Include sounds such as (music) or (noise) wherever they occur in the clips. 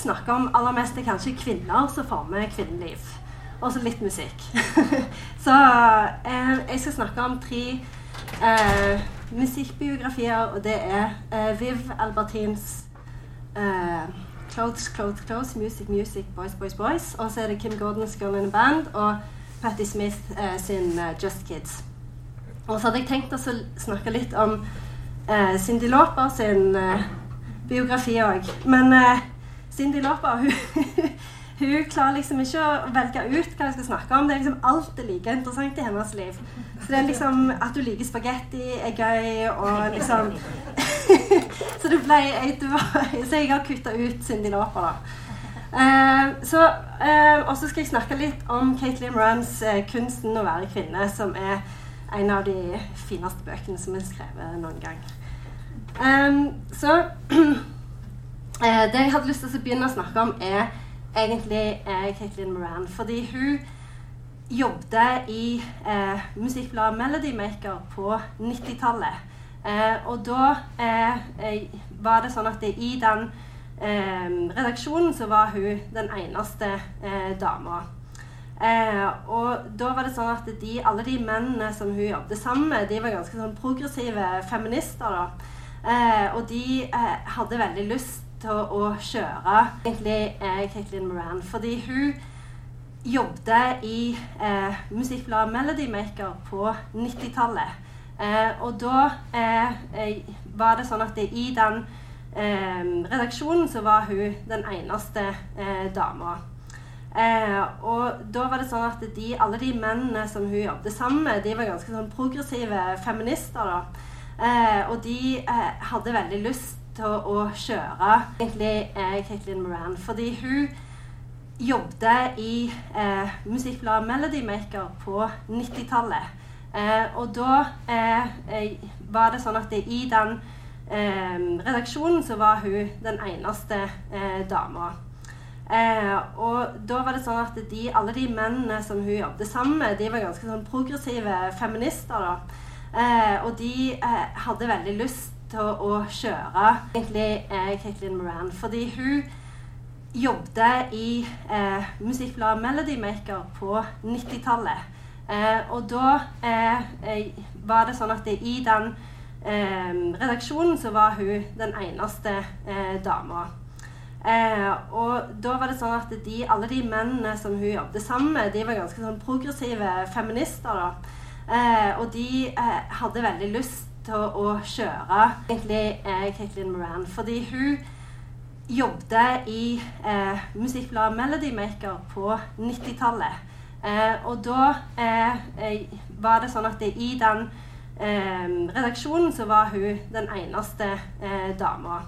snakker om aller mest, er kanskje kvinner som former kvinneliv. Og så litt musikk. (laughs) så eh, jeg skal snakke om tre eh, musikkbiografier, og det er eh, Viv Albertins eh, Clothes, Clothes, Clothes, Music, Music, Boys, Boys, Boys. Og så er det Kim Gordons Girl in a Band og Patti Smith eh, sin Just Kids. Og så hadde jeg tenkt å snakke litt om Cindy Lauper sin biografi òg. Men Cindy Lauper hun, (laughs) hun klarer liksom ikke å velge ut hva jeg skal snakke om. Det er liksom Alt er like interessant i hennes liv. Så det er liksom At du liker spagetti, er gøy, og liksom (laughs) Så det ble jeg, Så jeg har kutta ut Cindy Lauper, da. Eh, så, eh, og så skal jeg snakke litt om Caitlyn Runs eh, 'Kunsten å være kvinne', som er en av de fineste bøkene som er skrevet noen gang. Um, så (clears throat) Eh, det jeg hadde lyst til å begynne å snakke om, er egentlig eh, Caitlin Moran. Fordi hun jobbet i eh, musikkbladet Melody Maker på 90-tallet. Eh, og da eh, eh, var det sånn at det, i den redaksjonen så var hun den eneste eh, dama. og da var det sånn at de, alle de mennene som hun jobbet sammen med, de var ganske sånn progressive feminister. da. og de hadde veldig lyst til å kjøre egentlig eh, Caitlin Moran. Fordi hun jobbet i eh, musikkbladet Melody Maker på 90-tallet. Eh, og da eh, eh, var det sånn at det, i den eh, redaksjonen så var hun den eneste dama. og da var det sånn at de, alle de mennene som hun jobbet sammen med, de var ganske sånn progressive feminister. da. og de hadde veldig lyst til å kjøre egentlig eh, Caitlin Moran. Fordi hun jobbet i eh, musikkbladet Melody Maker på 90-tallet. Eh, og da eh, eh, var det sånn at det, i den eh, redaksjonen så var hun den eneste dama. og da var det sånn at de, alle de mennene som hun jobbet sammen med, de var ganske sånn progressive feminister. da. og de hadde veldig lyst til å kjøre egentlig eh, Caitlin Moran. Fordi hun jobbet i eh, musikkbladet Melody Maker på 90-tallet. Eh, og da eh, eh, var det sånn at det, i den eh, redaksjonen så var hun den eneste dama. og da var det sånn at de, alle de mennene som hun jobbet sammen med, de var ganske sånn progressive feminister. da. og de hadde veldig lyst til å kjøre egentlig eh, Caitlin Moran. Fordi hun jobbet i eh, musikkbladet Melody Maker på 90-tallet. Eh, og da eh, eh, var det sånn at det, i den eh, redaksjonen så var hun den eneste dama.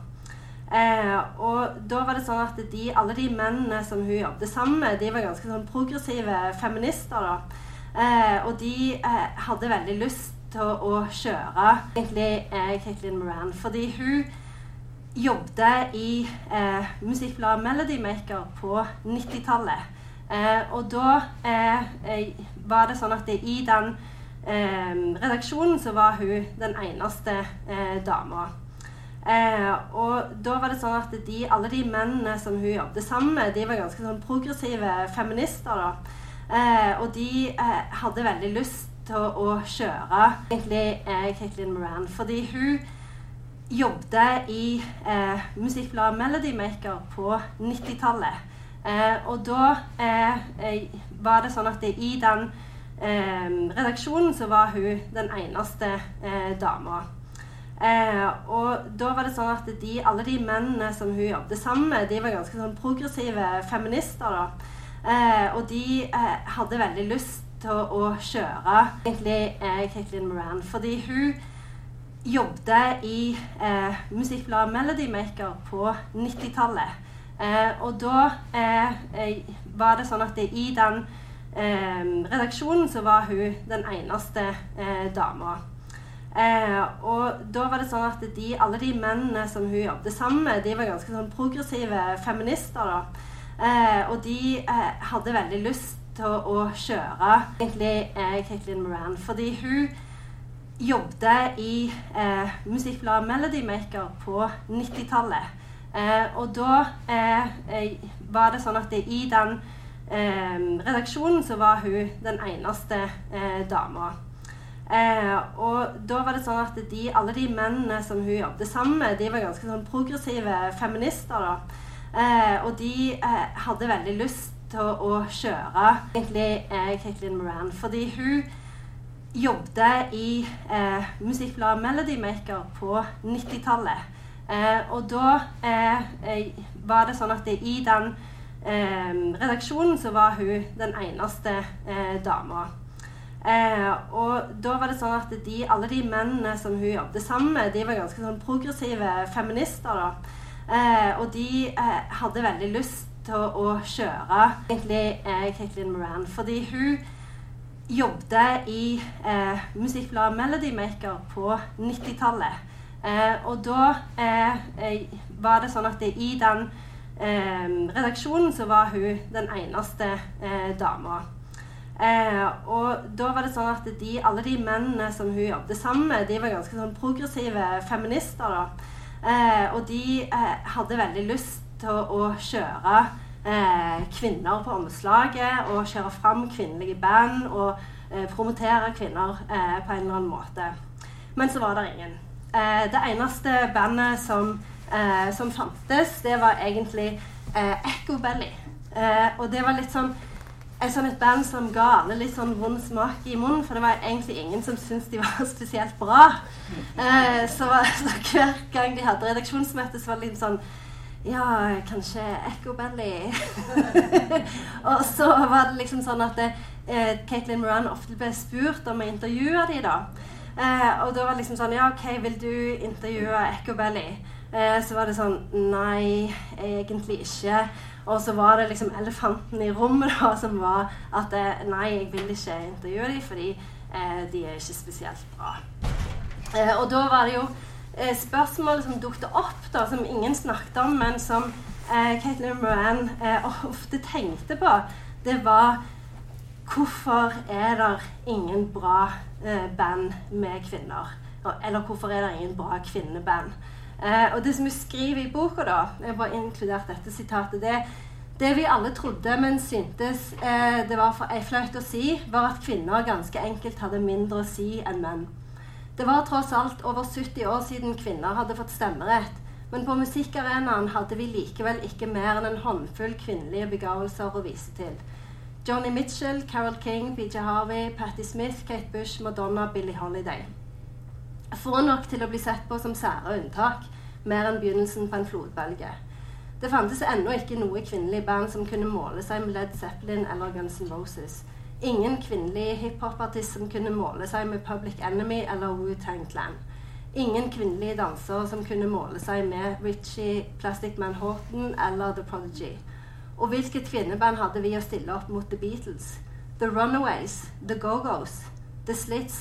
og da var det sånn at de, alle de mennene som hun jobbet sammen med, de var ganske sånn progressive feminister. da. og de hadde veldig lyst til å kjøre egentlig eh, Caitlin Moran. Fordi hun jobbet i eh, musikkbladet Melody Maker på 90-tallet. Eh, og da eh, eh, var det sånn at det, i den eh, redaksjonen så var hun den eneste dama. og da var det sånn at de, alle de mennene som hun jobbet sammen med, de var ganske sånn progressive feminister. da. og de hadde veldig lyst til å kjøre egentlig eh, Caitlin Moran. Fordi hun jobbet i eh, musikkbladet Melody Maker på 90-tallet. Eh, og da eh, eh, var det sånn at det, i den eh, redaksjonen så var hun den eneste dama. og da var det sånn at de, alle de mennene som hun jobbet sammen med, de var ganske sånn progressive feminister. da. og de hadde veldig lyst til å kjøre egentlig eh, Caitlin Moran. Fordi hun jobbet i eh, musikkbladet Melody Maker på 90-tallet. Eh, og da eh, eh, var det sånn at det, i den eh, redaksjonen så var hun den eneste dama. og da var det sånn at de, alle de mennene som hun jobbet sammen med, de var ganske sånn progressive feminister. da. og de hadde veldig lyst til å kjøre egentlig eh, Caitlin Moran. Fordi hun jobbet i eh, musikkbladet Melody Maker på 90-tallet. Eh, og da eh, var det sånn at det, i den redaksjonen så var hun den eneste dama. Eh, og da var det sånn at de, alle de mennene som hun jobbet sammen med, de var ganske sånn progressive feminister. da. Eh, og de eh, hadde veldig lyst til å, kjøre egentlig eh, Caitlin Moran, fordi hun jobbet i eh, musikkbladet Melody Maker på 90-tallet. Eh, og da var det sånn at det, i den redaksjonen så var hun den eneste dama. Eh, og da var det sånn at de, alle de mennene som hun jobbet sammen med, de var ganske sånn progressive feminister. da. Eh, og de eh, hadde veldig lyst til å, kjøre egentlig eh, Caitlin Moran, fordi hun jobbet i eh, musikkbladet Melody Maker på 90-tallet. Eh, og da var det sånn at det, i den redaksjonen så var hun den eneste dama. Eh, og da var det sånn at de, alle de mennene som hun jobbet sammen med, de var ganske sånn progressive feminister. da. Eh, og de eh, hadde veldig lyst til å, kjøre eh, kvinner på omslaget og kjøre fram kvinnelige band og eh, promotere kvinner eh, på en eller annen måte. Men så var det ingen. det eneste bandet som, som fantes, det var egentlig Echo Belly. og det var litt sånn et sånn et band som ga alle litt sånn vond smak i munnen, for det var egentlig ingen som syntes de var (laughs) spesielt bra. Eh, så, så, hver gang de hadde redaksjonsmøte, så var det litt sånn Ja, kanskje Echo Belly. (laughs) og så var det liksom sånn at eh, Caitlin Moran ofte ble spurt om å intervjue dem, da. Eh, og da var det liksom sånn Ja, OK, vil du intervjue Echo Belly? Eh, så var det sånn Nei, egentlig ikke. Og så var det liksom elefanten i rommet da, som var at eh, nei, jeg vil ikke intervjue dem fordi eh, de er ikke spesielt bra. Eh, og da var det jo eh, spørsmål som dukket opp, da, som ingen snakket om, men som eh, Caitlin Moran eh, (laughs) ofte tenkte på. Det var hvorfor er det ingen bra band med kvinner? Eller hvorfor er det ingen bra kvinneband? Eh, og det som hun skriver i boka, da, jeg bare inkludert dette sitatet, det, det vi alle trodde, men syntes eh, det var for flaut å si, var at kvinner ganske enkelt hadde mindre å si enn menn. Det var tross alt over 70 år siden kvinner hadde fått stemmerett, men på musikkarenaen hadde vi likevel ikke mer enn en håndfull kvinnelige begavelser å vise til. Johnny Mitchell, Carol King, PJ Harvey, Patti Smith, Kate Bush, Madonna, Billie Holiday. Få nok til å bli sett på som sære unntak, mer enn begynnelsen på en flodbølge. Det fantes ennå ikke noe kvinnelig band som kunne måle seg med Led Zeppelin eller Guns N' Roses. Ingen kvinnelig hiphop-artist som kunne måle seg med Public Enemy eller Wu-Tang Clan. Ingen kvinnelige dansere som kunne måle seg med Richie, Plastic Man Horton eller The Prodigy. Og hvilket kvinneband hadde vi å stille opp mot The Beatles? The Runaways, The Go-Go's, The Slits,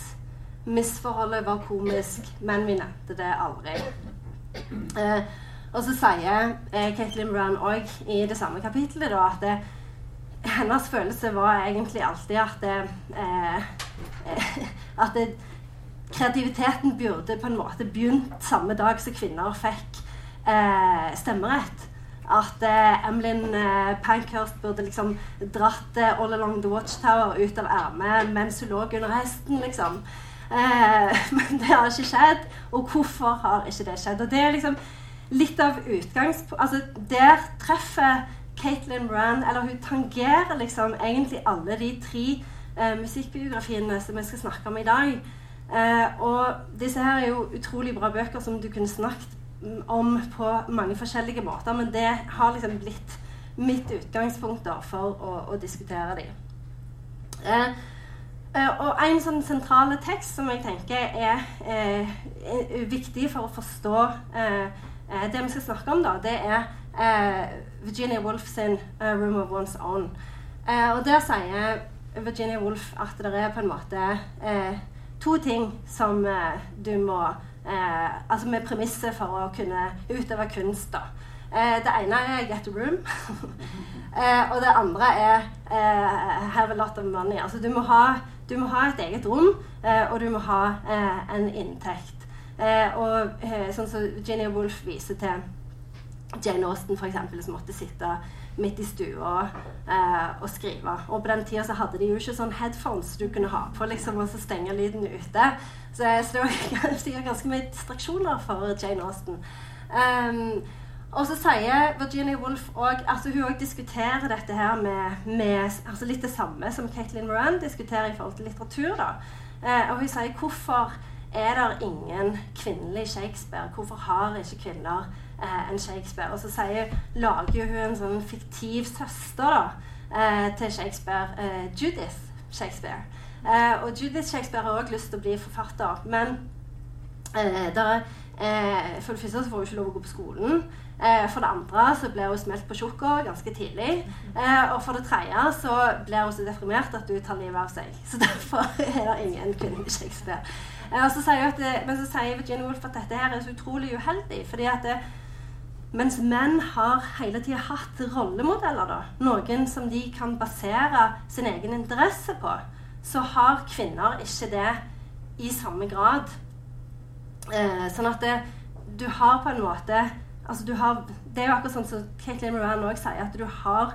Misforholdet var komisk, men vi nevnte det aldri. Eh, og så sier eh, Caitlin Moran òg i det samme kapitlet da, at det, hennes følelse var egentlig alltid at det, eh, at det, kreativiteten burde på en måte begynt samme dag som kvinner fikk eh, stemmerett. At eh, Emlyn eh, Pankhurst burde liksom dratt All Along the Watchtower ut av ermet mens hun lå under hesten, liksom. Eh, (laughs) men det har ikke skjedd. Og hvorfor har ikke det skjedd? Og det er liksom litt av utgangspunktet altså Der treffer Caitlin Rann, Eller hun tangerer liksom egentlig alle de tre eh, musikkbiografiene som vi skal snakke om i dag. Eh, og disse her er jo utrolig bra bøker som du kunne snakket om på mange forskjellige måter, men det har liksom blitt mitt utgangspunkt da, for å, å diskutere dem. Eh, Uh, og en sånn sentral tekst som jeg tenker er uh, viktig for å forstå uh, det vi skal snakke om, da, det er Virginia Woolf sin 'Room of One's Own'. og Der sier Virginia Woolf at det er på en måte to ting som du må Altså med premisset for å kunne utøve kunst. da. det ene er 'get a room'. (laughs) og det andre er 'have a lot of money'. Altså du må ha du må ha et eget rom, eh, og du må ha eh, en inntekt. Eh, og sånn som Virginia Woolf viser til Jane Austen eksempel, som måtte sitte midt i stua eh, og skrive. Og på den tida så hadde de jo ikke sånn headphones du kunne ha på liksom, og så stenge lyden ute. Så, så (laughs) det var sikkert ganske mye distraksjoner for Jane Austen. Um, og så sier Virginia Woolf òg altså Hun også diskuterer dette her med, med altså litt det samme som Caitlin Moran diskuterer i forhold til litteratur. da. Eh, og hun sier hvorfor er det ingen kvinnelig Shakespeare? Hvorfor har ikke kvinner eh, en Shakespeare? Og så sier, lager hun en sånn fiktiv søster da, eh, til Shakespeare, eh, Judith Shakespeare. Eh, og Judith Shakespeare har også lyst til å bli forfatter, men eh, der, for det første så får hun ikke lov å gå på skolen. Eh, for det andre så blir hun smelt på tjukka ganske tidlig. Eh, og for det tredje så blir hun så deprimert at hun tar livet av seg. Så derfor (laughs) er det ingen kvinnelig Shakespeare. Eh, så at, men så sier Virginia Woolf at dette her er så utrolig uheldig. fordi at det, mens menn har hele tida hatt rollemodeller, da, noen som de kan basere sin egen interesse på, så har kvinner ikke det i samme grad. Eh, sånn at det, du har på en måte altså har, Det er jo akkurat sånn som Caitlin Moran òg sier, at du har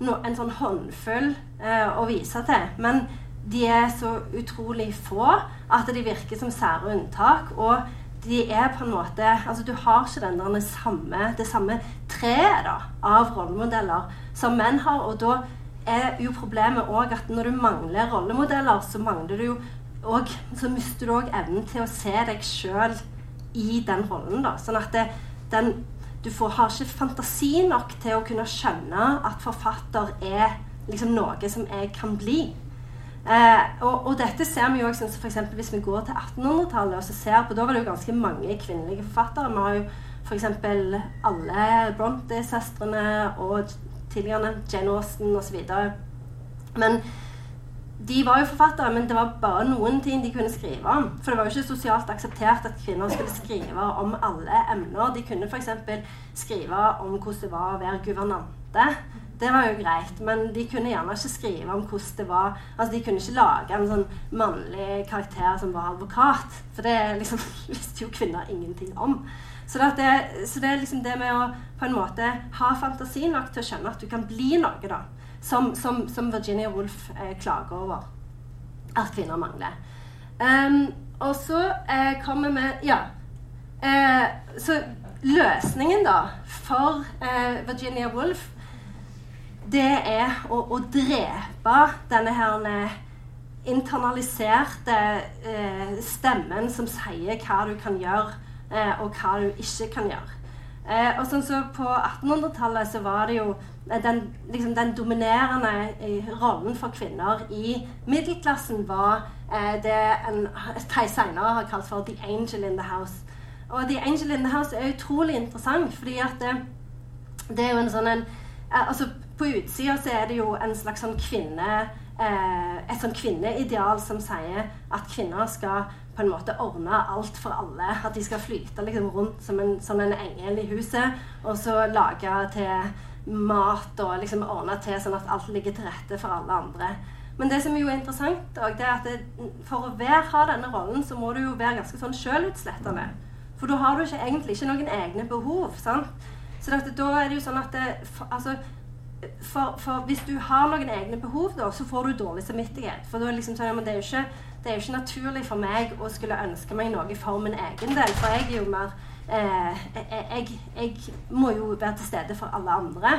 no, en sånn håndfull eh, å vise til. Men de er så utrolig få at de virker som sære unntak. Og de er på en måte Altså, du har ikke den der samme, det samme treet da, av rollemodeller som menn har. Og da er jo problemet òg at når du mangler rollemodeller, så mangler du jo og, så mister du òg evnen til å se deg sjøl i den rollen. da, sånn at det, den du får, har ikke fantasi nok til å kunne skjønne at forfatter er liksom noe som jeg kan bli. Eh, og, og, dette ser vi jo også, for for Hvis vi går til 1800-tallet og så ser på, Da var det jo ganske mange kvinnelige forfattere. Vi har jo f.eks. alle Bronte-søstrene og tidligere Jane Austen osv. Men de var jo forfattere, men det var bare noen ting de kunne skrive om. For det var jo ikke sosialt akseptert at kvinner skulle skrive om alle emner. De kunne f.eks. skrive om hvordan det var å være guvernante. Det var jo greit, men de kunne gjerne ikke skrive om hvordan det var Altså, De kunne ikke lage en sånn mannlig karakter som var advokat. For det liksom, (laughs) visste jo kvinner ingenting om. Så det, så det er liksom det med å på en måte ha fantasi nok til å skjønne at du kan bli noe, da som, som, som Virginia Woolf eh, klager over at kvinner mangler. Um, og så eh, kommer vi Ja. Eh, så løsningen, da, for eh, Virginia Woolf, det er å, å drepe denne her eh, internaliserte eh, stemmen som sier hva du kan gjøre, og hva du ikke kan gjøre. og sånn så På 1800-tallet så var det jo den, liksom, den dominerende eh, rollen for kvinner i middelklassen var eh, det en Theis senere har kalt for 'The Angel in the House'. Og 'The Angel in the House' er utrolig interessant, fordi at det, det er jo en sånn en, eh, altså På utsida så er det jo en slags sånn kvinne eh, et sånn kvinneideal som sier at kvinner skal på en måte ordne alt for alle. At de skal flyte liksom rundt som en, som en engel i huset, og så lage til mat og liksom ordne til sånn at alt ligger til rette for alle andre. Men det som er jo interessant, det er at det, for å være, ha denne rollen, så må du jo være ganske sånn sjølutslettende. For da har du ikke, egentlig ikke noen egne behov. sant? Så det, da er det jo sånn at det, altså, for, for, hvis du har noen egne behov, da, så får du dårlig samvittighet. For da er liksom sånn, ja, men det er jo ikke det er ikke naturlig for meg å skulle ønske meg noe for min egen del. For jeg er jo mer eh, jeg, jeg, må jo være til stede for alle andre.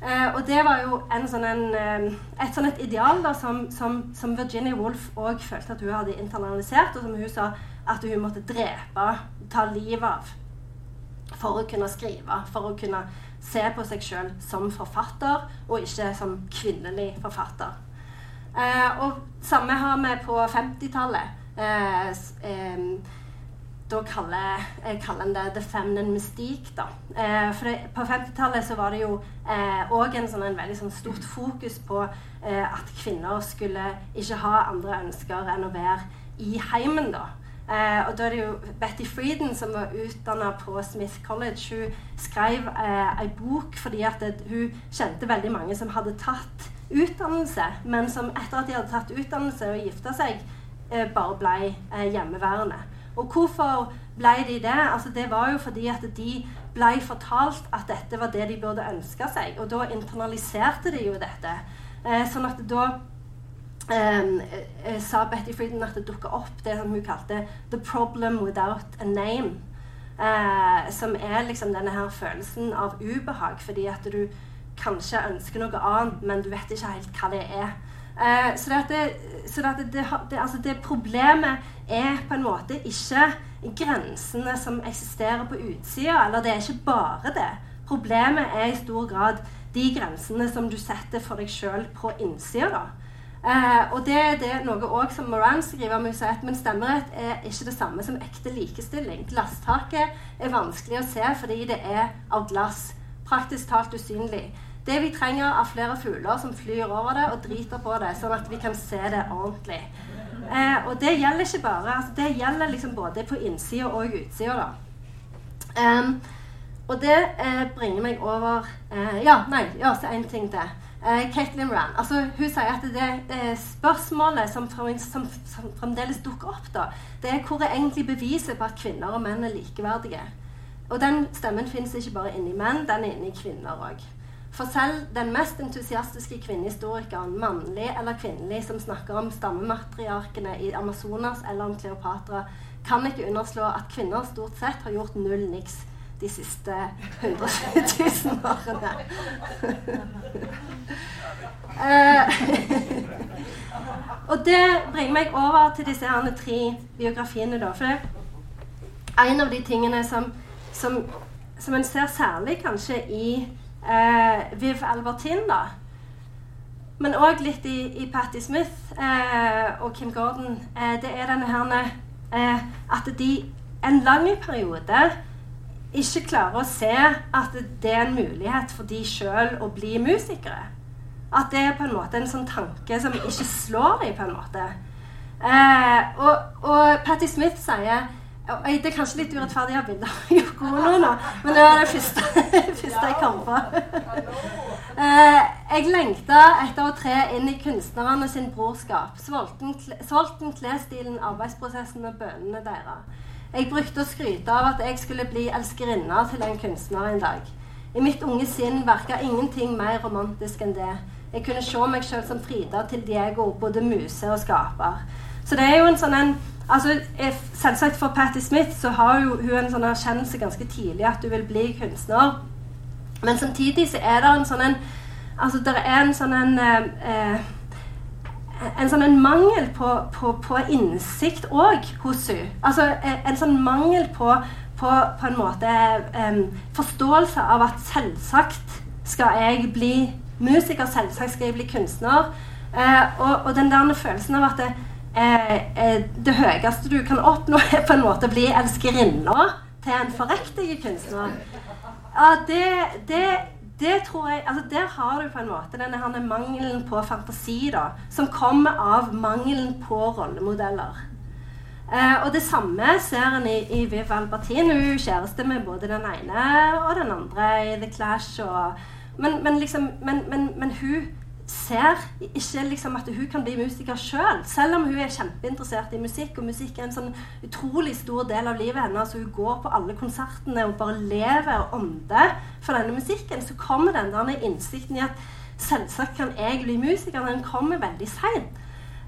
Eh, og det var jo en sånn en, eh, et sånn et ideal da, som, som, som Virginia Woolf òg følte at hun hadde internalisert, og som hun sa at hun måtte drepe, ta livet av, for å kunne skrive. For å kunne se på seg sjøl som forfatter, og ikke som kvinnelig forfatter. Eh, og samme har vi på 50-tallet. Eh, eh, da kaller jeg kaller det 'the feminine mystique'. da. Eh, for det, På 50-tallet så var det jo òg eh, en, sånn, en veldig sånn stort fokus på eh, at kvinner skulle ikke ha andre ønsker enn å være i heimen. da. Eh, og da er det jo Betty Frieden, som var utdanna på Smith College, hun skrev eh, ei bok fordi at det, hun kjente veldig mange som hadde tatt utdannelse, men som etter at de hadde tatt utdannelse og gifta seg, eh, bare ble hjemmeværende. Og hvorfor ble de det? Altså, det var jo fordi at de ble fortalt at dette var det de burde ønske seg. Og da internaliserte de jo dette. Eh, sånn at da eh, sa Betty Frieden at det dukka opp det som hun kalte 'the problem without a name'. Uh, som er liksom denne her følelsen av ubehag, fordi at du kanskje ønsker noe annet, men du vet ikke helt hva det er. Uh, så det, så det, det, altså det, problemet er på en måte ikke grensene som eksisterer på utsida, eller det er ikke bare det. Problemet er i stor grad de grensene som du setter for deg sjøl på innsida. Eh, og det er noe også som Moran skriver om at men stemmerett er ikke det samme som ekte likestilling. Glasstaket er vanskelig å se fordi det er av glass. Praktisk talt usynlig. Det vi trenger, er flere fugler som flyr over det og driter på det, sånn at vi kan se det ordentlig. Eh, og det gjelder ikke bare altså Det gjelder liksom både på innsida og utsida. Um, og det eh, bringer meg over eh, Ja, nei, ja, så én ting til. Eh, Caitlin Rann. Altså, hun sier at det, det spørsmålet som, som, som, fremdeles dukker opp, da, det er hvor er egentlig beviset på at kvinner og menn er likeverdige. Og den stemmen fins ikke bare inni menn, den er inni kvinner òg. For selv den mest entusiastiske kvinnehistorikeren, mannlig eller kvinnelig, som snakker om stammematriarkene i Amazonas eller om Kleopatra, kan ikke underslå at kvinner stort sett har gjort null niks de siste 100 000 årene. uh, og det bringer meg over til disse her tre biografiene. Da, for en av de tingene som, som, som en ser særlig kanskje i eh, Viv Albertin, da. Men òg litt i, i Patti Smith eh, og Kim Gordon. Eh, det er denne her eh, at de en lang periode ikke klarer å se at det er en mulighet for de sjøl å bli musikere. At det er på en måte en sånn tanke som ikke slår dem, på en måte. Eh, og, og Patti Smith sier det er kanskje litt urettferdig å bilde av Yoko nå, men det var det første, (laughs) første jeg kom på. eh, jeg lengta etter å tre inn i kunstnerne sin brorskap. Sulten klesstilen, arbeidsprosessen og bønene deres. Jeg brukte å skryte av at jeg skulle bli elskerinne til en kunstner en dag. I mitt unge sinn virka ingenting mer romantisk enn det. Jeg kunne se meg sjøl som Frida til Diego, både muse og skaper. Så det er jo en sånn en Altså, Selvsagt for Patti Smith så har jo hun en sånn erkjennelse ganske tidlig at hun vil bli kunstner. Men samtidig så er det en sånn en Altså, det er en sånn en eh, en sånn en mangel på, på, på innsikt òg hos henne. Altså en sånn mangel på, på, en måte um, forståelse av at selvsagt skal jeg bli musiker, selvsagt skal jeg bli kunstner. Uh, og, og, den der følelsen av at det, uh, det høyeste du kan oppnå, (laughs) er på en måte å bli elskerinna til en forrektig kunstner. Ja, det, det, det, tror jeg altså Der har du på en måte denne her mangelen på fantasi, da, som kommer av mangelen på rollemodeller. Eh, og det samme ser en i, i Viv Albertin. Hun kjæreste med både den ene og den andre i The Clash. Og, men, men, liksom, men, men hun ser ikke liksom at hun kan bli musiker sjøl, selv, selv om hun er kjempeinteressert i musikk. Og musikk er en sånn utrolig stor del av livet hennes. Hun går på alle konsertene og bare lever og ånder for denne musikken. Så kommer den der innsikten i at selvsagt kan jeg bli musiker. Den kommer veldig seint.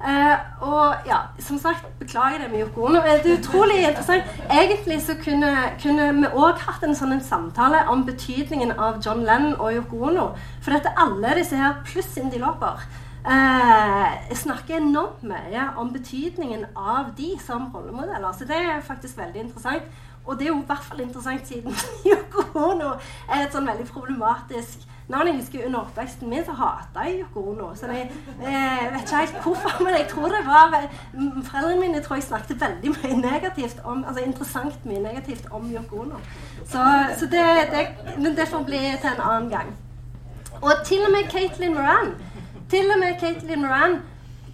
Uh, og ja, som sagt, beklager det med Yoko Ono. Det er utrolig interessant. Egentlig så kunne, kunne vi òg hatt en sånn samtale om betydningen av John Lennon og Yoko Ono. For dette alle disse her pluss Cindy Lauper uh, snakker enormt mye om betydningen av de som rollemodeller. Så det er faktisk veldig interessant. Og det er jo i hvert fall interessant siden (laughs) Yoko Ono er et sånn veldig problematisk navn. Jeg husker Under oppveksten min så hata jeg Yoko Ono. Så jeg eh, vet ikke helt hvorfor, men jeg tror det var Foreldrene mine tror jeg snakket veldig mye negativt om altså interessant mye negativt om Yoko Ono. Så, så det, det, men det får bli til en annen gang. Og til og med Caitlin Moran til og med Caitlin Moran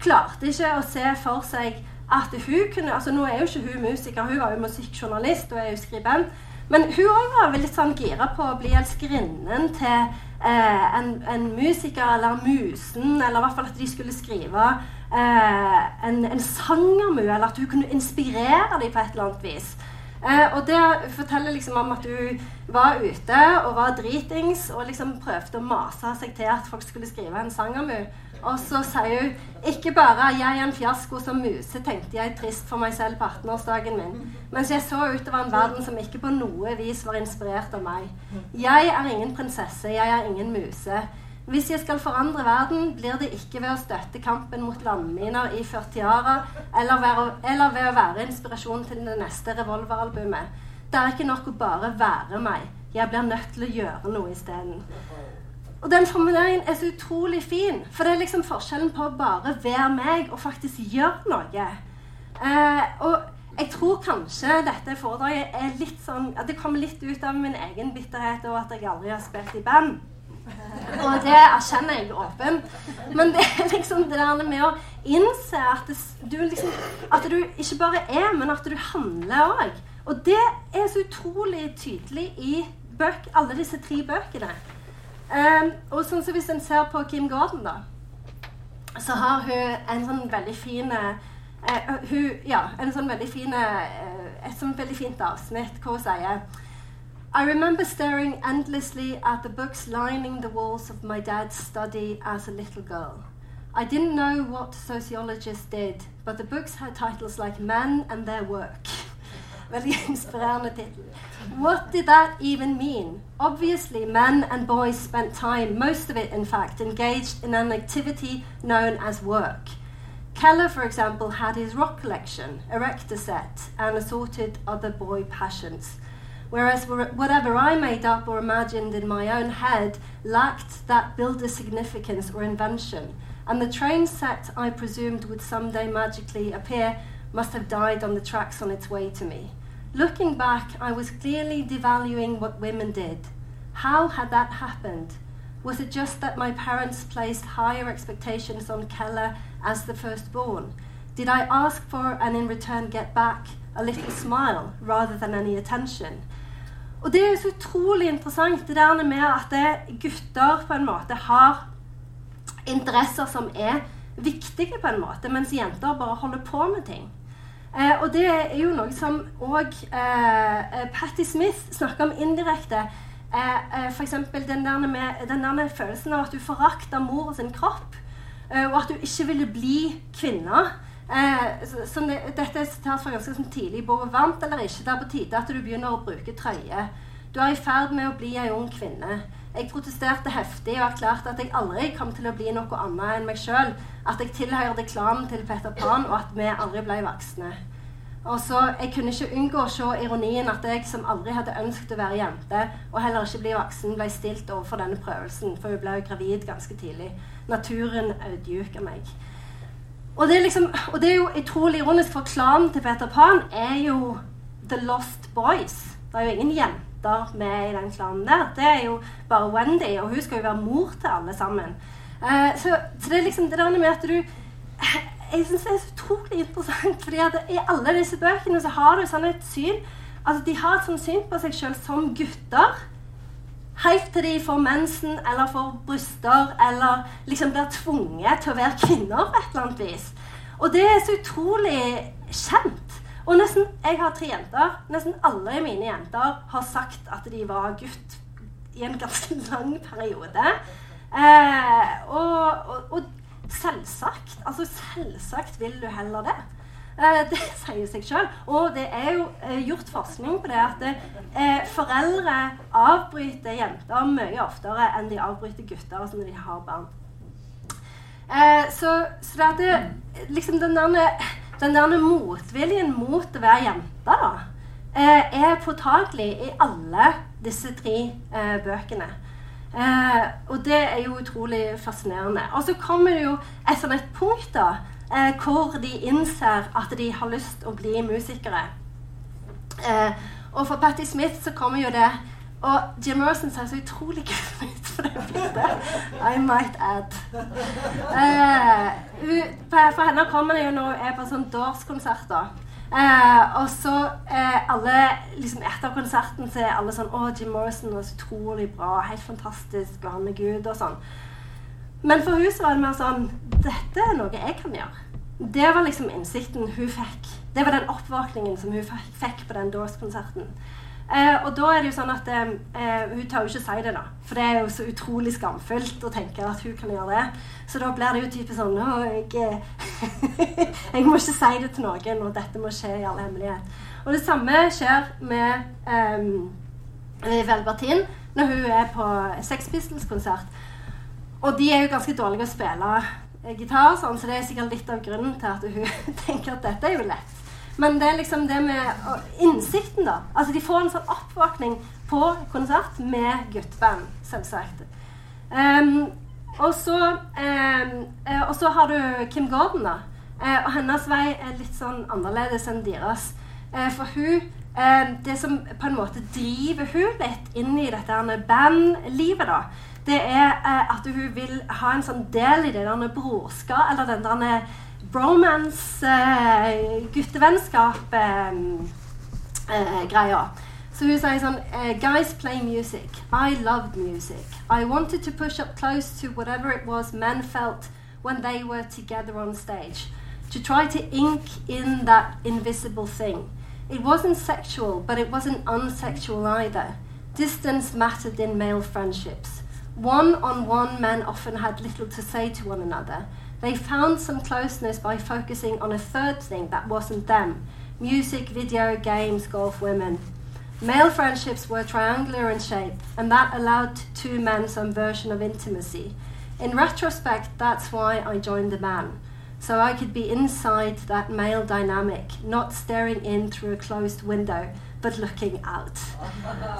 klarte ikke å se for seg at hun kunne altså Nå er jo ikke hun musiker, hun var jo musikkjournalist og er jo skribent. Men hun òg var litt sånn gira på å bli elskerinnen til eh, en, en, musiker eller musen, eller i hvert fall at de skulle skrive eh, en, en sang om henne, eller at hun kunne inspirere dem på et eller annet vis. Eh, og det forteller liksom om at du var ute og var dritings og liksom prøvde å mase seg til at folk skulle skrive en sang om henne. Og så sier hun ikke bare 'jeg er en fiasko som muse', tenkte jeg trist for meg selv på 18-årsdagen min, mens jeg så utover en verden som ikke på noe vis var inspirert av meg. Jeg er ingen prinsesse, jeg er ingen muse. Hvis jeg skal forandre verden, blir det ikke ved å støtte kampen mot landminer i Førtiara eller, eller ved å være inspirasjon til det neste revolveralbumet. Det er ikke nok å bare være meg. Jeg blir nødt til å gjøre noe isteden. Og den formuleringen er så utrolig fin, for det er liksom forskjellen på å bare være meg og faktisk gjøre noe. Eh, og jeg tror kanskje dette foredraget er litt sånn at det kommer litt ut av min egen bitterhet og at jeg aldri har spilt i band. Og det erkjenner jeg åpent. Men det er liksom det der med å innse at, du liksom, at du ikke bare er, men at du handler òg. Og det er så utrolig tydelig i bøk, alle disse tre bøkene. Um, og sånn så Hvis en ser på Kim Gordon, da, så har hun en sånn veldig fin uh, ja, en sånn veldig fine, uh, et sånn veldig fint avsnitt hvor hun sier I remember staring endlessly at the books lining the walls of my dad's study as a little girl. I didn't know what sociologists did, but the books had titles like Men and Their Work. (laughs) (laughs) What did that even mean? Obviously, men and boys spent time, most of it in fact, engaged in an activity known as work. Keller, for example, had his rock collection, erector set, and assorted other boy passions. Whereas whatever I made up or imagined in my own head lacked that builder significance or invention, and the train set I presumed would someday magically appear must have died on the tracks on its way to me. Looking back, I was clearly devaluing what women did. How had that happened? Was it just that my parents placed higher expectations on Keller as the firstborn? Did I ask for and in return get back a little smile rather than any attention? Og det er så utrolig interessant det der med at gutter på en måte har interesser som er viktige, på en måte, mens jenter bare holder på med ting. Eh, og det er jo noe som òg eh, Patti Smith snakker om indirekte. Eh, eh, F.eks. Den, der med, den der følelsen av at du forakter mor og sin kropp, eh, og at du ikke ville bli kvinne. Eh, så, det, dette er sitat fra ganske sånn tidlig i boka. 'Varmt eller ikke, det er på tide at du begynner å bruke trøye'. Du er i ferd med å bli ei ung kvinne. Jeg protesterte heftig og erklærte at jeg aldri kom til å bli noe annet enn meg sjøl. At jeg tilhørte klanen til Peter Pan, og at vi aldri ble voksne. Og så, Jeg kunne ikke unngå å se ironien at jeg som aldri hadde ønsket å være jente, og heller ikke bli voksen, ble stilt overfor denne prøvelsen, for hun ble jo gravid ganske tidlig. Naturen audmjuka meg. Og det, er liksom, og det er jo utrolig ironisk, for klanen til Peter Pan er jo The Lost Boys. Det er jo ingen jenter med i den klanen der. Det er jo bare Wendy, og hun skal jo være mor til alle sammen. Uh, så, så, det er liksom det der med at du Jeg syns det er så utrolig interessant, fordi at i alle disse bøkene så har du sånn et syn Altså de har et sånt syn på seg sjøl som gutter Helt til de får mensen eller får bryster eller liksom blir tvunget til å være kvinner på et eller annet vis. Og det er så utrolig kjent. Og nesten, Jeg har tre jenter. Nesten alle mine jenter har sagt at de var gutt i en ganske (laughs) lang periode. Eh, og, og, og selvsagt, altså selvsagt vil du heller det. Eh, (laughs) det sier seg sjøl. Og det er jo eh, gjort forskning på det at eh, foreldre avbryter jenter mye oftere enn de avbryter gutter når de har barn. Så, så det er liksom den der, den der motviljen mot å være jente, da, er påtagelig i alle disse tre bøkene. og det er jo utrolig fascinerende. Og så kommer det jo et sånt et punkt da, eh, hvor de innser at de har lyst til å bli musikere. Eh, og for Patti Smith så kommer jo det Og Jim Morrison ser så utrolig kul ut for det bildet. I might add. Eh, for henne kommer det jo når hun er på sånn Doors-konserter. Eh, og så eh, alle, liksom Etter konserten så er alle sånn 'Å, Jim Morrison var så utrolig bra. Helt fantastisk. Og han er Gud.' og sånn. Men for så var det mer sånn Dette er noe jeg kan gjøre. det var liksom innsikten hun fikk. Det var den oppvåkningen som hun fikk på den Doors-konserten. Eh, og da er det jo sånn at eh, eh, Hun tør jo ikke si det, da. For det er jo så utrolig skamfullt å tenke at hun kan gjøre det. Så da blir det jo typisk sånn Å, jeg, eh, (laughs) jeg må ikke si det til noen, og dette må skje i all hemmelighet. Og det samme skjer med eh, Velbertin når hun er på Sex Pistols-konsert. Og de er jo ganske dårlige å spille gitar, sånn, så det er sikkert litt av grunnen til at hun (laughs) tenker at dette er jo lett. Men det er liksom det med innsikten, da. Altså De får en sånn oppvåkning på konsert med gutteband, selvsagt. Um, og, um, og så har du Kim Gordon, da. Uh, og hennes vei er litt sånn annerledes enn deres. Uh, for hun Det som på en måte driver hun litt inn i dette bandlivet, da, det er at hun vil ha en sånn del i det der brorskap, eller den der bromance, uh, guttevennskap-greia. Uh, så hun sier sånn Guys play music. I loved music. I wanted to push up close to whatever it was men felt when they were together on stage. To try to ink in that invisible thing. It wasn't sexual, but it wasn't unsexual either. Distance mattered in male friendships. One on one, men often had little to say to one another. They found some closeness by focusing on a third thing that wasn't them music, video, games, golf, women. Male friendships were triangular in shape, and that allowed two men some version of intimacy. In retrospect, that's why I joined the band. So I could be inside that male dynamic, not staring in through a closed window, but looking out.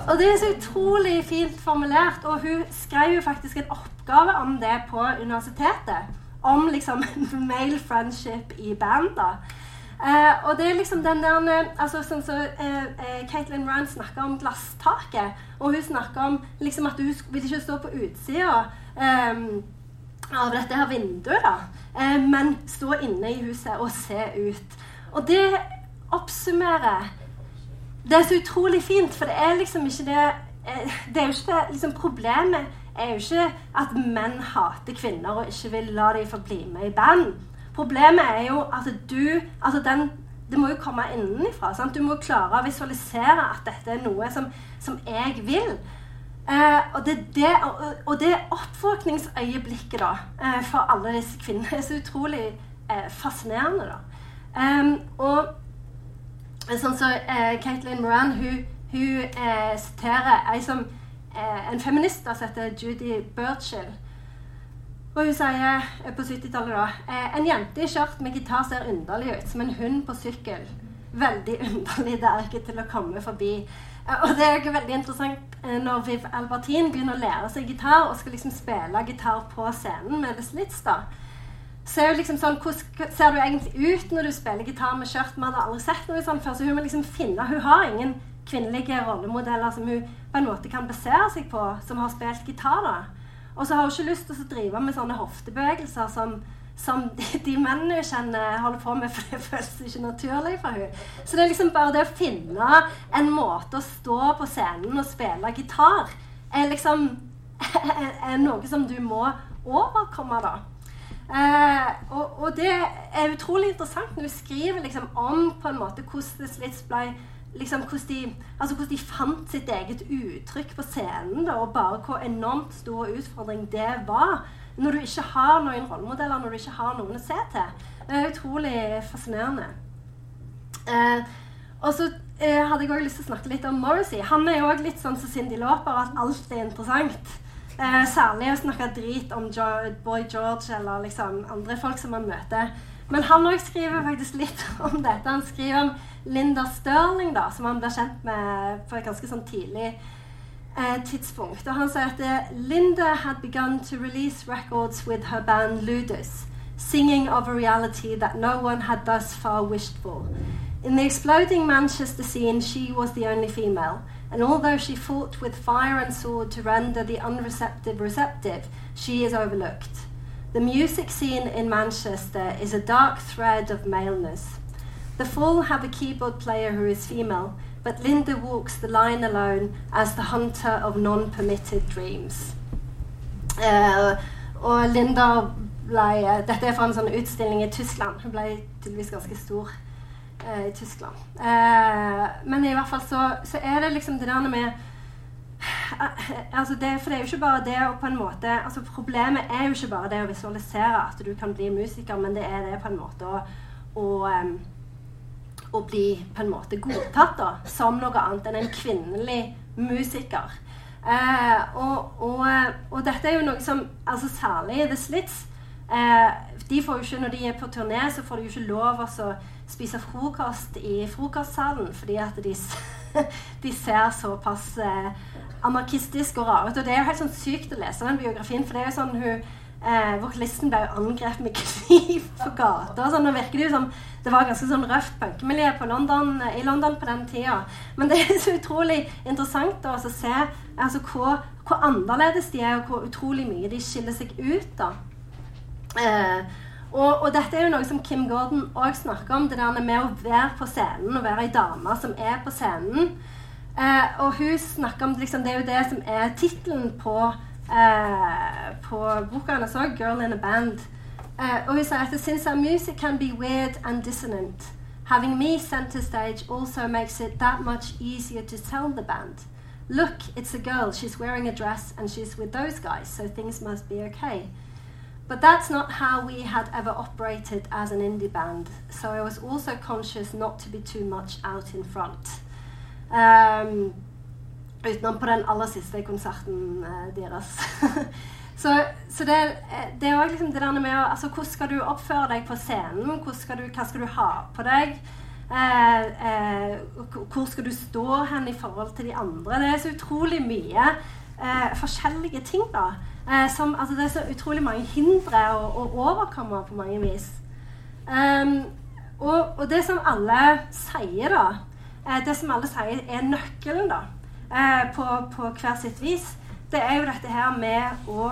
Og det er så utrolig fint formulert, og hun skrev jo faktisk en oppgave om det på universitetet om liksom (laughs) male friendship i band. da. Eh, og det er liksom den der eh, altså Sånn som så, eh, uh, Caitlin Ryan snakker om glasstaket. Og hun snakker om liksom at hun vil ikke stå på utsida eh, av dette her vinduet, da. men stå inne i huset og se ut. Og det oppsummerer Det er så utrolig fint, for det er liksom ikke det Det er jo ikke det liksom problemet er jo ikke at menn hater kvinner og ikke vil la dem få bli med i band. Problemet er jo at du altså den, Det må jo komme innenfra. Sant? Du må klare å visualisere at dette er noe som, som jeg vil. Eh, og, det, det, og, det oppvåkningsøyeblikket da, eh, for alle disse kvinnene er så utrolig eh, fascinerende. da. Um, og sånn som så, eh, Caitlin Moran hun, hun eh, siterer ei som eh, en feminist som heter Judy Birchill. Og hun sier eh, på 70-tallet da eh, En jente i skjørt med gitar ser underlig ut, som en hund på sykkel. Veldig underlig. Det er ikke til å komme forbi. Eh, og det er jo veldig interessant når Viv Albertin begynner å lære seg gitar og skal liksom spille gitar på scenen med The Slits. da så er jo liksom sånn, Hvordan ser du egentlig ut når du spiller gitar med skjørt? Vi hadde aldri sett noe sånt før, så hun må liksom finne Hun har ingen kvinnelige rollemodeller som hun på en måte kan basere seg på, som har spilt gitar. da. Og så har hun ikke lyst til å drive med sånne hoftebevegelser som, som (laughs) de, de, mennene hun kjenner, holder på med, for det føles ikke naturlig for hun. Så det er liksom bare det å finne en måte å stå på scenen og spille gitar er liksom (laughs) er noe som du må overkomme, da. Eh, og, og, det er utrolig interessant når du skriver liksom, om på en måte hvordan det Slits ble liksom, hvordan, de, altså, hvordan de fant sitt eget uttrykk på scenen, da, og bare hvor enormt stor utfordring det var. Når du ikke har noen rollemodeller, når du ikke har noen å se til. Det er utrolig fascinerende. Eh, og så eh, hadde jeg òg lyst til å snakke litt om Morrissey. Han er jo òg litt sånn som Cindy Lauper, at alt er interessant. Eh, særlig å snakke drit om jo Boy George eller liksom andre folk som man møter. Men han òg skriver faktisk litt (laughs) om dette. Han skriver om Linda Sterling, da, som han ble kjent med på et ganske sånn tidlig eh, tidspunkt. Og han sier at eh, Linda had begun to release records with her band Ludus, singing of a reality that no one had thus far wished for. In the exploding Manchester scene, she was the only female, and although she fought with fire and sword to render the unreceptive receptive, she is overlooked. The music scene in Manchester is a dark thread of maleness. The Fall have a keyboard player who is female, but Linda walks the line alone as the hunter of non-permitted dreams. Uh, og Linda ble eh, Dette er fra en utstilling i Tyskland. Hun ble tydeligvis ganske stor i Tyskland. Eh, men i hvert fall så, så, er det liksom det der med eh, altså det, For det er jo ikke bare det å på en måte altså Problemet er jo ikke bare det å visualisere at du kan bli musiker, men det er det på en måte å, å, å bli på en måte godtatt da, som noe annet enn en kvinnelig musiker. Eh, og, og, og, dette er jo noe som altså Særlig The Slits. Eh, de får jo ikke, Når de er på turné, så får de jo ikke lov å spise frokost i frokostsalen fordi at de, (laughs) de ser såpass eh, anarkistisk og rare ut. Og det er jo helt sånn sykt å lese den biografien, for det er jo sånn hun eh, Vokalisten ble jo angrepet med (laughs) kniv på gata. Sånn, og virker det jo som det var ganske sånn røft punkemiljø i London på den tida. Men det er så utrolig interessant da, å se altså, hvor, hvor, annerledes de er, og hvor utrolig mye de skiller seg ut. da. Eh, og, og, dette er jo noe som Kim Gordon òg snakker om, det der med å være på scenen og være ei dame som er på scenen. Eh, og hun snakker om liksom, Det er jo det som er tittelen på, eh, på boka hennes òg, 'Girl in a Band'. Eh, og hun sier at since our music can be weird and dissonant, having me center stage also makes it that much easier to tell the band. Look, it's a girl, she's wearing a dress and she's with those guys, so things must be okay. But that's not how we had ever operated as an indie band, so I was also conscious not to be too much out in front. Um, utenom på den aller siste konserten uh, deres. (laughs) Så, så det, det, er òg liksom det der med å altså, Hvordan skal du oppføre deg på scenen? Skal du, hva skal du ha på deg? Eh, eh, hvor skal du stå hen i forhold til de andre? Det er så utrolig mye eh, forskjellige ting, da. Eh, som, altså, det er så utrolig mange hindre å, å overkomme på mange vis. Um, og, og, det som alle sier, da eh, Det som alle sier er nøkkelen, da, eh, på, på hver sitt vis det er jo dette her med å,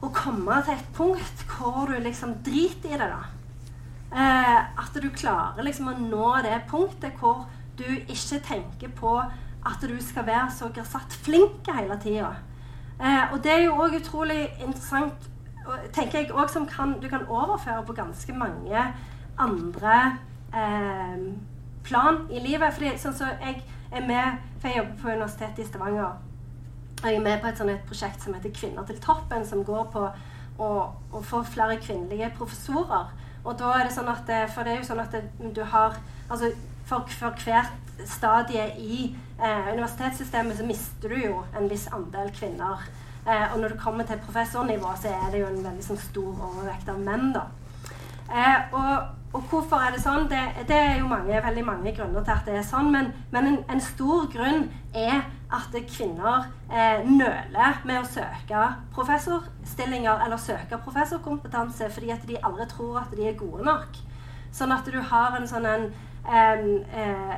å komme til et punkt hvor du liksom driter i det, da. Eh, at du klarer liksom å nå det punktet hvor du ikke tenker på at du skal være så grasatt flink hele tida. Eh, og det er jo òg utrolig interessant, tenker jeg, også, som kan, du kan overføre på ganske mange andre eh, plan i livet. Fordi sånn så jeg er med, for jeg jobber på Universitetet i Stavanger. Jeg er med på et, et prosjekt som heter 'Kvinner til toppen', som går på å, å, få flere kvinnelige professorer. Og da er det sånn at For det er jo sånn at du har altså for, for hvert stadie i eh, universitetssystemet så mister du jo en viss andel kvinner. Eh, og når du kommer til professornivå, så er det jo en veldig sånn, stor overvekt av menn. da. Eh, og, og, hvorfor er det sånn? Det, det, er jo mange, veldig mange grunner til at det er sånn. Men, men en, en, stor grunn er at kvinner eh, nøler med å søke professorstillinger eller søke professorkompetanse fordi at de aldri tror at de er gode nok. Sånn at du har en sånn en eh,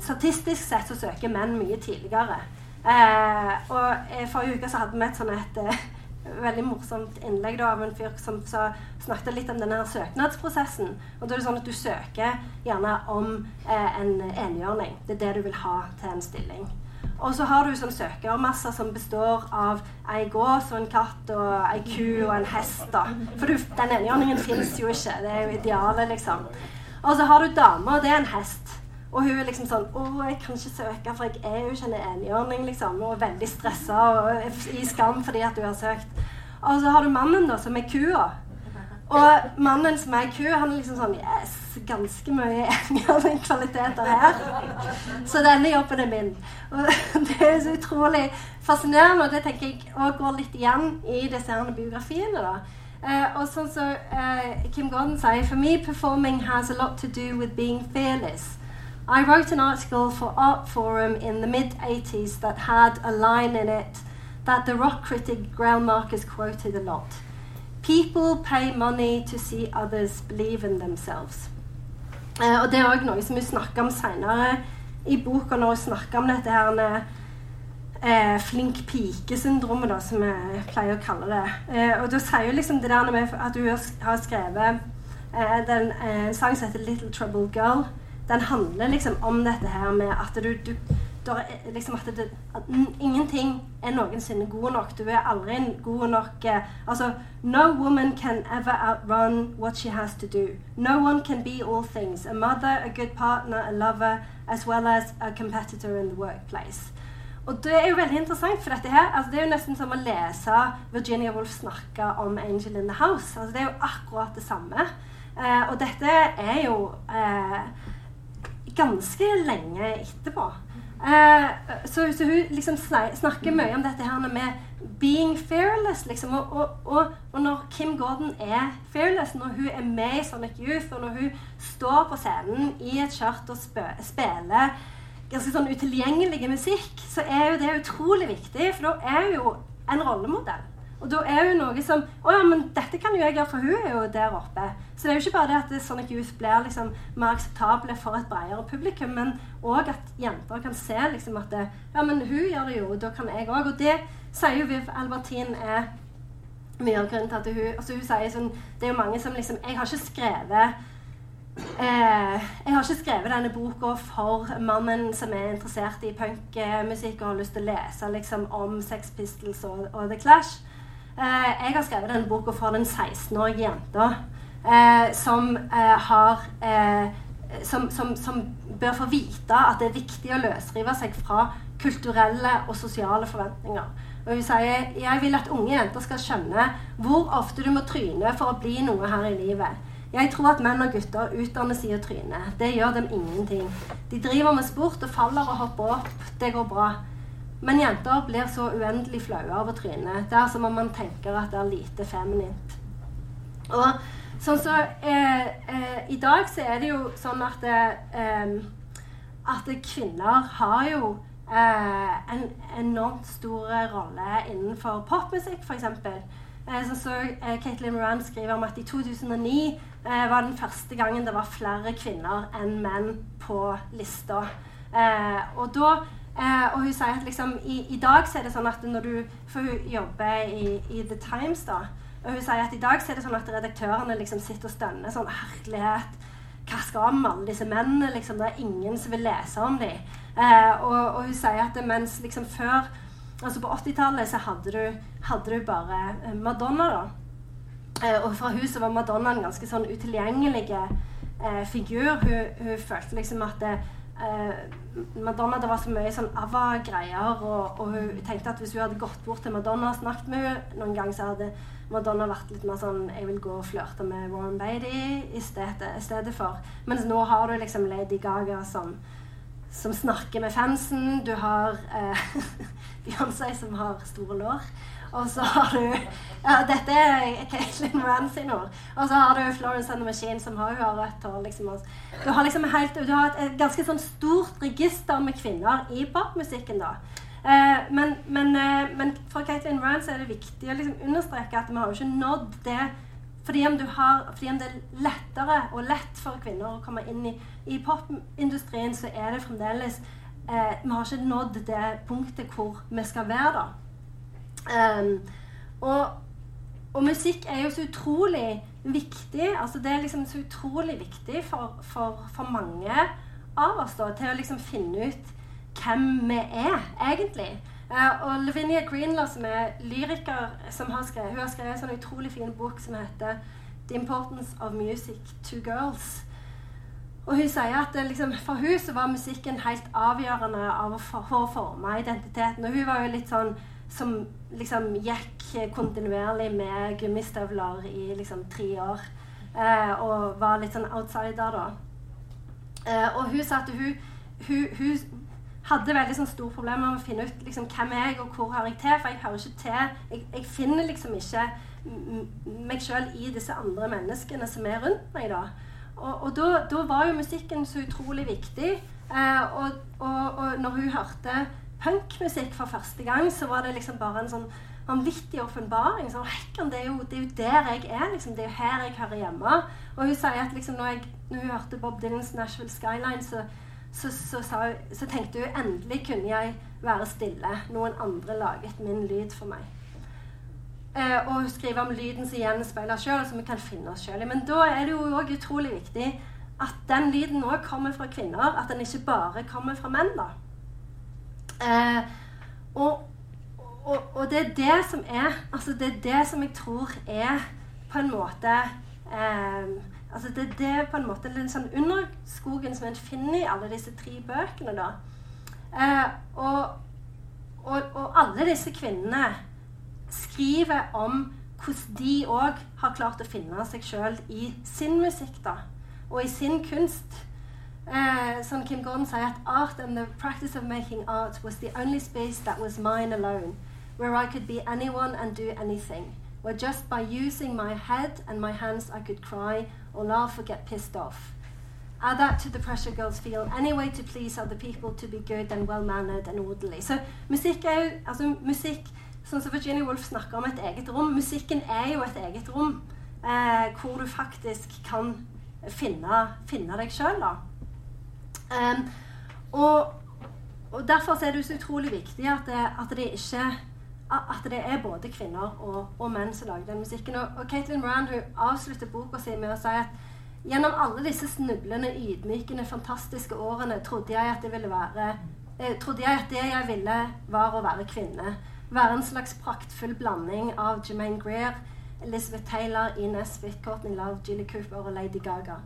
Statistisk sett så søker menn mye tidligere. Eh, og Forrige uke så hadde vi et sånn et eh, veldig morsomt innlegg da, av en fyr som snakket litt om denne søknadsprosessen. Og da er det sånn at du søker gjerne om eh, en enhjørning. Det er det du vil ha til en stilling. Og så har du sånn søkermasse som består av ei gås og en katt og ei ku og en hest. da. For du, den enhjørningen fins jo ikke. Det er jo idealet, liksom. Og så har du dame, og det er en hest. Og hun er liksom sånn 'Å, jeg kan ikke søke, for jeg er jo ikke en enhjørning', liksom. Og veldig stressa og i skam fordi at du har søkt. Og så har du mannen, da, som er kua. Og mannen som er ku, han er liksom sånn Yes, ganske mye enhjørningkvaliteter her. Så denne jobben er min. Og (laughs) det er så utrolig fascinerende, og det tenker jeg òg går litt igjen i disse biografiene. da. Uh, og sånn så uh, Kim Gordon sier For me, performing has a lot to do with being fearless. I wrote an article for Art Forum in the mid 80s that had a line in it that the rock critic Grail Marcus quoted a lot. People pay money to see others believe in themselves. Eh, og Det er òg noe som vi snakker om seinere i boka, når hun snakker om dette her eh, flink pike-syndromet, som vi pleier å kalle det. Eh, og da sier hun liksom det der med at hun har skrevet eh, den, eh, en sang som heter 'Little Trouble Girl' den handler liksom om dette her med at du, du, er, liksom at, det, at ingenting er noensinne god nok. Du er aldri god nok uh, Altså No woman can ever outrun what she has to do. No one can be all things. A mother, a good partner, a lover, as well as a competitor in the workplace. Og det er jo veldig interessant, for dette her, altså det er jo nesten som å lese Virginia Woolf snakke om 'Angel in the House'. Altså det er jo akkurat det samme. Eh, og dette er jo eh, ganske lenge etterpå. Uh, så, så, hun liksom snakker mye om dette her med 'being fearless'. Liksom. Og, og, og, og, når Kim Gordon er fearless, når hun er med i Sonic Youth, og når hun står på scenen i et skjørt og spiller ganske sånn utilgjengelig musikk, så er jo det utrolig viktig, for da er hun jo en rollemodell. Og da er jo noe som Å ja, men dette kan jo jeg gjøre, for hun er jo der oppe. Så det er jo ikke bare det at Sonic Youth blir liksom mer akseptable for et bredere publikum, men òg at jenter kan se liksom at det, Ja, men hun gjør det jo, da kan jeg òg. Og det sier jo Viv Albertin er mye av grunnen til at hun altså hun sier sånn Det er jo mange som liksom Jeg har ikke skrevet Eh, jeg har ikke skrevet denne boka for mannen som er interessert i punkmusikk og har lyst til å lese liksom, om Sex Pistols og, og The Clash. Eh, jeg har skrevet denne boka for den 16-årige jenta eh, som eh, har som, som, som, bør få vite at det er viktig å løsrive seg fra kulturelle og sosiale forventninger. Og hun sier jeg vil at unge jenter skal skjønne hvor ofte du må tryne for å bli noe her i livet. Jeg tror at menn og gutter utdannes i å tryne. Det gjør dem ingenting. De driver med sport og faller og hopper opp. Det går bra. Men jenter blir så uendelig flaue av å tryne. Det er som om man tenker at det er lite feminint. Og sånn så eh, eh, I dag så er det jo sånn at eh, at kvinner har jo eh, en enormt stor rolle innenfor popmusikk, f.eks. Eh, så, så eh, Caitlin Moran skriver om at i 2009 eh, var den første gangen det var flere kvinner enn menn på lista. Og da eh, og hun sier at liksom, i, i, dag så er det sånn at når du For hun jobber i, i The Times, da. Og hun sier at i dag så er det sånn at redaktørene liksom sitter og stønner sånn Herlighet, hva skal vi med alle disse mennene? Liksom, det er ingen som vil lese om dem. Eh, og, og, hun sier at mens liksom før Altså på 80-tallet så hadde du, hadde du bare eh, Madonna, da. Eh, og fra huset var Madonna en ganske sånn utilgjengelig eh, figur. Hun, hun, følte liksom at det, eh, Madonna det var så mye sånn ava-greier, og, og, hun tenkte at hvis hun hadde gått bort til Madonna og snakket med henne noen gang, så hadde Madonna vært litt mer sånn Jeg vil gå og flørte med Warren Beatty i stedet, i stedet for. Mens nå har du liksom Lady Gaga som, som snakker med fansen. Du har eh, (laughs) Beyoncé som har store lår. Og så har du ja, Dette er Caitlin Moran sin ord. Og så har du Florence and the Machine, som har, har rødt hår. Liksom. Du har liksom helt, du har et, ganske sånn stort register med kvinner i popmusikken. da. Eh, men, men, eh, men, for Caitlin så er det viktig å liksom understreke at vi har jo ikke nådd det fordi om, har, fordi om, det er lettere og lett for kvinner å komme inn i, i popindustrien, så er det fremdeles eh, Vi har ikke nådd det punktet hvor vi skal være, da. Um, og, og, musikk er jo så utrolig viktig. altså Det er liksom så utrolig viktig for, for, for mange av oss da, til å liksom finne ut hvem vi er, egentlig. Uh, og Lavinia Greenlaw, som er lyriker, som har skrevet, hun har skrevet en sånn utrolig fin bok som heter 'The Importance of Music to Girls'. Og hun sier at det, liksom, For hun så var musikken helt avgjørende av for, for å forme identiteten. Og hun var jo litt sånn som liksom gikk kontinuerlig med gummistøvler i liksom tre år. Eh, og var litt sånn outsider, da. Eh, og hun sa at hun, hun, hun hadde veldig sånn store problemer med å finne ut liksom, hvem er jeg og hvor hører jeg til. For jeg hører ikke til Jeg, jeg finner liksom ikke meg sjøl i disse andre menneskene som er rundt meg. da. Og, og da, da, var jo musikken så utrolig viktig. Eh, og, og, og når hun hørte punkmusikk for første gang, så var det liksom bare en sånn vanvittig åpenbaring. Sånn, det, det, er jo der jeg er. Liksom, det er jo her jeg hører hjemme. Og hun sier at liksom, når, jeg, når, hun hørte Bob Dylans 'Nashville Skyline', så, så, så, så, tenkte hun endelig kunne jeg være stille. Noen andre laget min lyd for meg. Eh, og hun skriver om lyden som gjenspeiler sjøl, som vi kan finne oss sjøl i. Men da er det jo òg utrolig viktig at den lyden òg kommer fra kvinner. At den ikke bare kommer fra menn. da. Eh, og, og, og, det er det som er altså Det er det som jeg tror er på en måte eh, altså Det er det på en måte den sånn underskogen som en finner i alle disse tre bøkene. da. Eh, og, og, og, alle disse kvinnene skriver om hvordan de òg har klart å finne seg sjøl i sin musikk da, og i sin kunst. Uh, som Kim sier, at art and the practice of making art was the only space that was mine alone, where I could be anyone and do anything, where just by using my head and my hands I could cry or laugh or get pissed off. Add that to the pressure girls feel any way to please other people, to be good and well-mannered and orderly. Så musikk er jo altså musikk, Sånn som Virginia Woolf snakker om et eget rom. Musikken er jo et eget rom eh, hvor du faktisk kan finne, finne deg sjøl. Um, og, og, Derfor er det så utrolig viktig at det, at det ikke at det er både kvinner og, og menn som lager den musikken. Og, og Caitlin Moran avslutter boka si med å si at gjennom alle disse snublende, ydmykende, fantastiske årene trodde jeg at det ville være eh, trodde jeg at det jeg ville, var å være kvinne. Være en slags praktfull blanding av Jermaine Greer, Elizabeth Taylor, Ines Whitcourt, Love, Jilly Cooper og Lady Gaga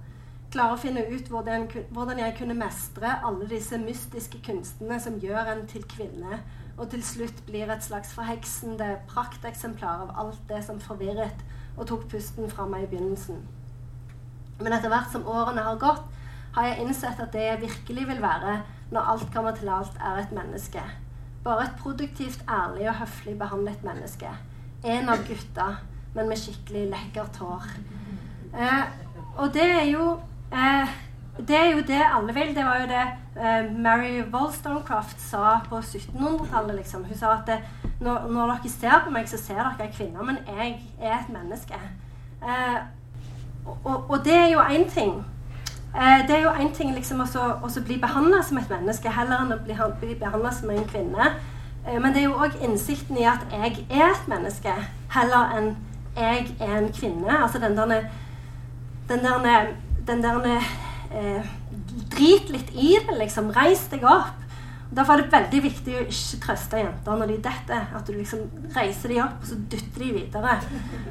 klare å finne ut hvordan, hvordan, jeg kunne mestre alle disse mystiske kunstene som gjør en til kvinne, og til slutt blir et slags forheksende prakteksemplar av alt det som forvirret og tok pusten fra meg i begynnelsen. Men etter hvert som årene har gått, har jeg innsett at det jeg virkelig vil være når alt kommer til alt, er et menneske. Bare et produktivt, ærlig og høflig behandlet menneske. En av gutta, men med skikkelig lekkert hår. Eh, og det er jo Eh, det er jo det alle vil. Det var jo det eh, Mary Wollstonecraft sa på 1700-tallet. Liksom. Hun sa at det, når, når, dere ser på meg, så ser dere en kvinne, men jeg er et menneske. Eh, og, og, det er jo én ting. Eh, det er jo én ting liksom å bli behandla som et menneske heller enn å bli, bli behandla som en kvinne. Eh, men det er jo òg innsikten i at jeg er et menneske heller enn jeg er en kvinne. Altså den der, den der den der eh, Drit litt i det, liksom. Reis deg opp. Derfor er det veldig viktig å ikke trøste jenter når de detter. At du liksom reiser dem opp og så dytter de videre.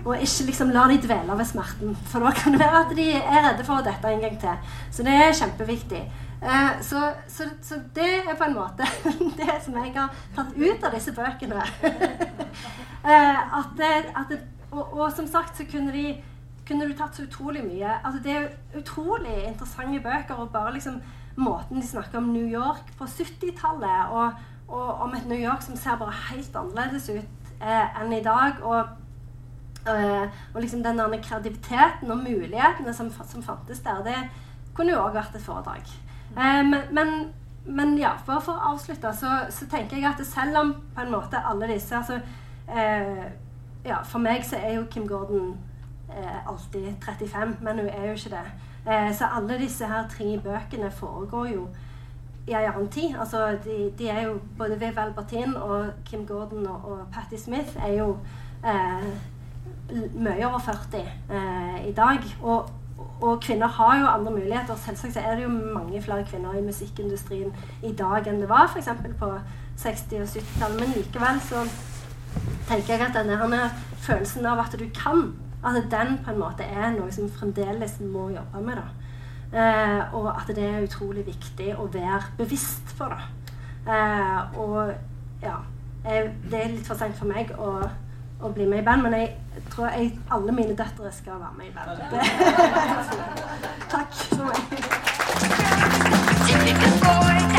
Og ikke liksom lar de dvele ved smerten. For da kan det være at de er redde for å dette en gang til. Så det er kjempeviktig. Eh, så, så, så, det er på en måte (laughs) det som jeg har tatt ut av disse bøkene. (laughs) eh, at, at og, og, som sagt så kunne de kunne du tatt så utrolig mye. Altså, det er utrolig interessante bøker. Og bare liksom måten de snakker om New York på 70-tallet, og, og, om et New York som ser bare helt annerledes ut eh, enn i dag. Og, eh, og liksom den kreativiteten og mulighetene som, som fantes der, det kunne jo òg vært et foredrag. Eh, men, men, men, ja, bare for å avslutte, så, så, tenker jeg at selv om på en måte alle disse altså, eh, ja, For meg så er jo Kim Gordon alltid 35, men hun er jo ikke det. Eh, så alle disse her tre bøkene foregår jo i en annen tid. Altså, de, de, er jo Både Viv Albertin og Kim Gordon og, og Patti Smith er jo eh, mye over 40 eh, i dag. Og, og, kvinner har jo andre muligheter. Selvsagt er det jo mange flere kvinner i musikkindustrien i dag enn det var f.eks. på 60- og 70-tallet. Men likevel så tenker jeg at denne følelsen av at du kan at den på en måte er noe som fremdeles må jobbe med. Eh, og at det er utrolig viktig å være bevisst på det. Eh, og ja jeg, Det er litt for seint for meg å, å, bli med i band, men jeg tror jeg, alle mine døtre skal være med i band. (laughs) Takk for meg.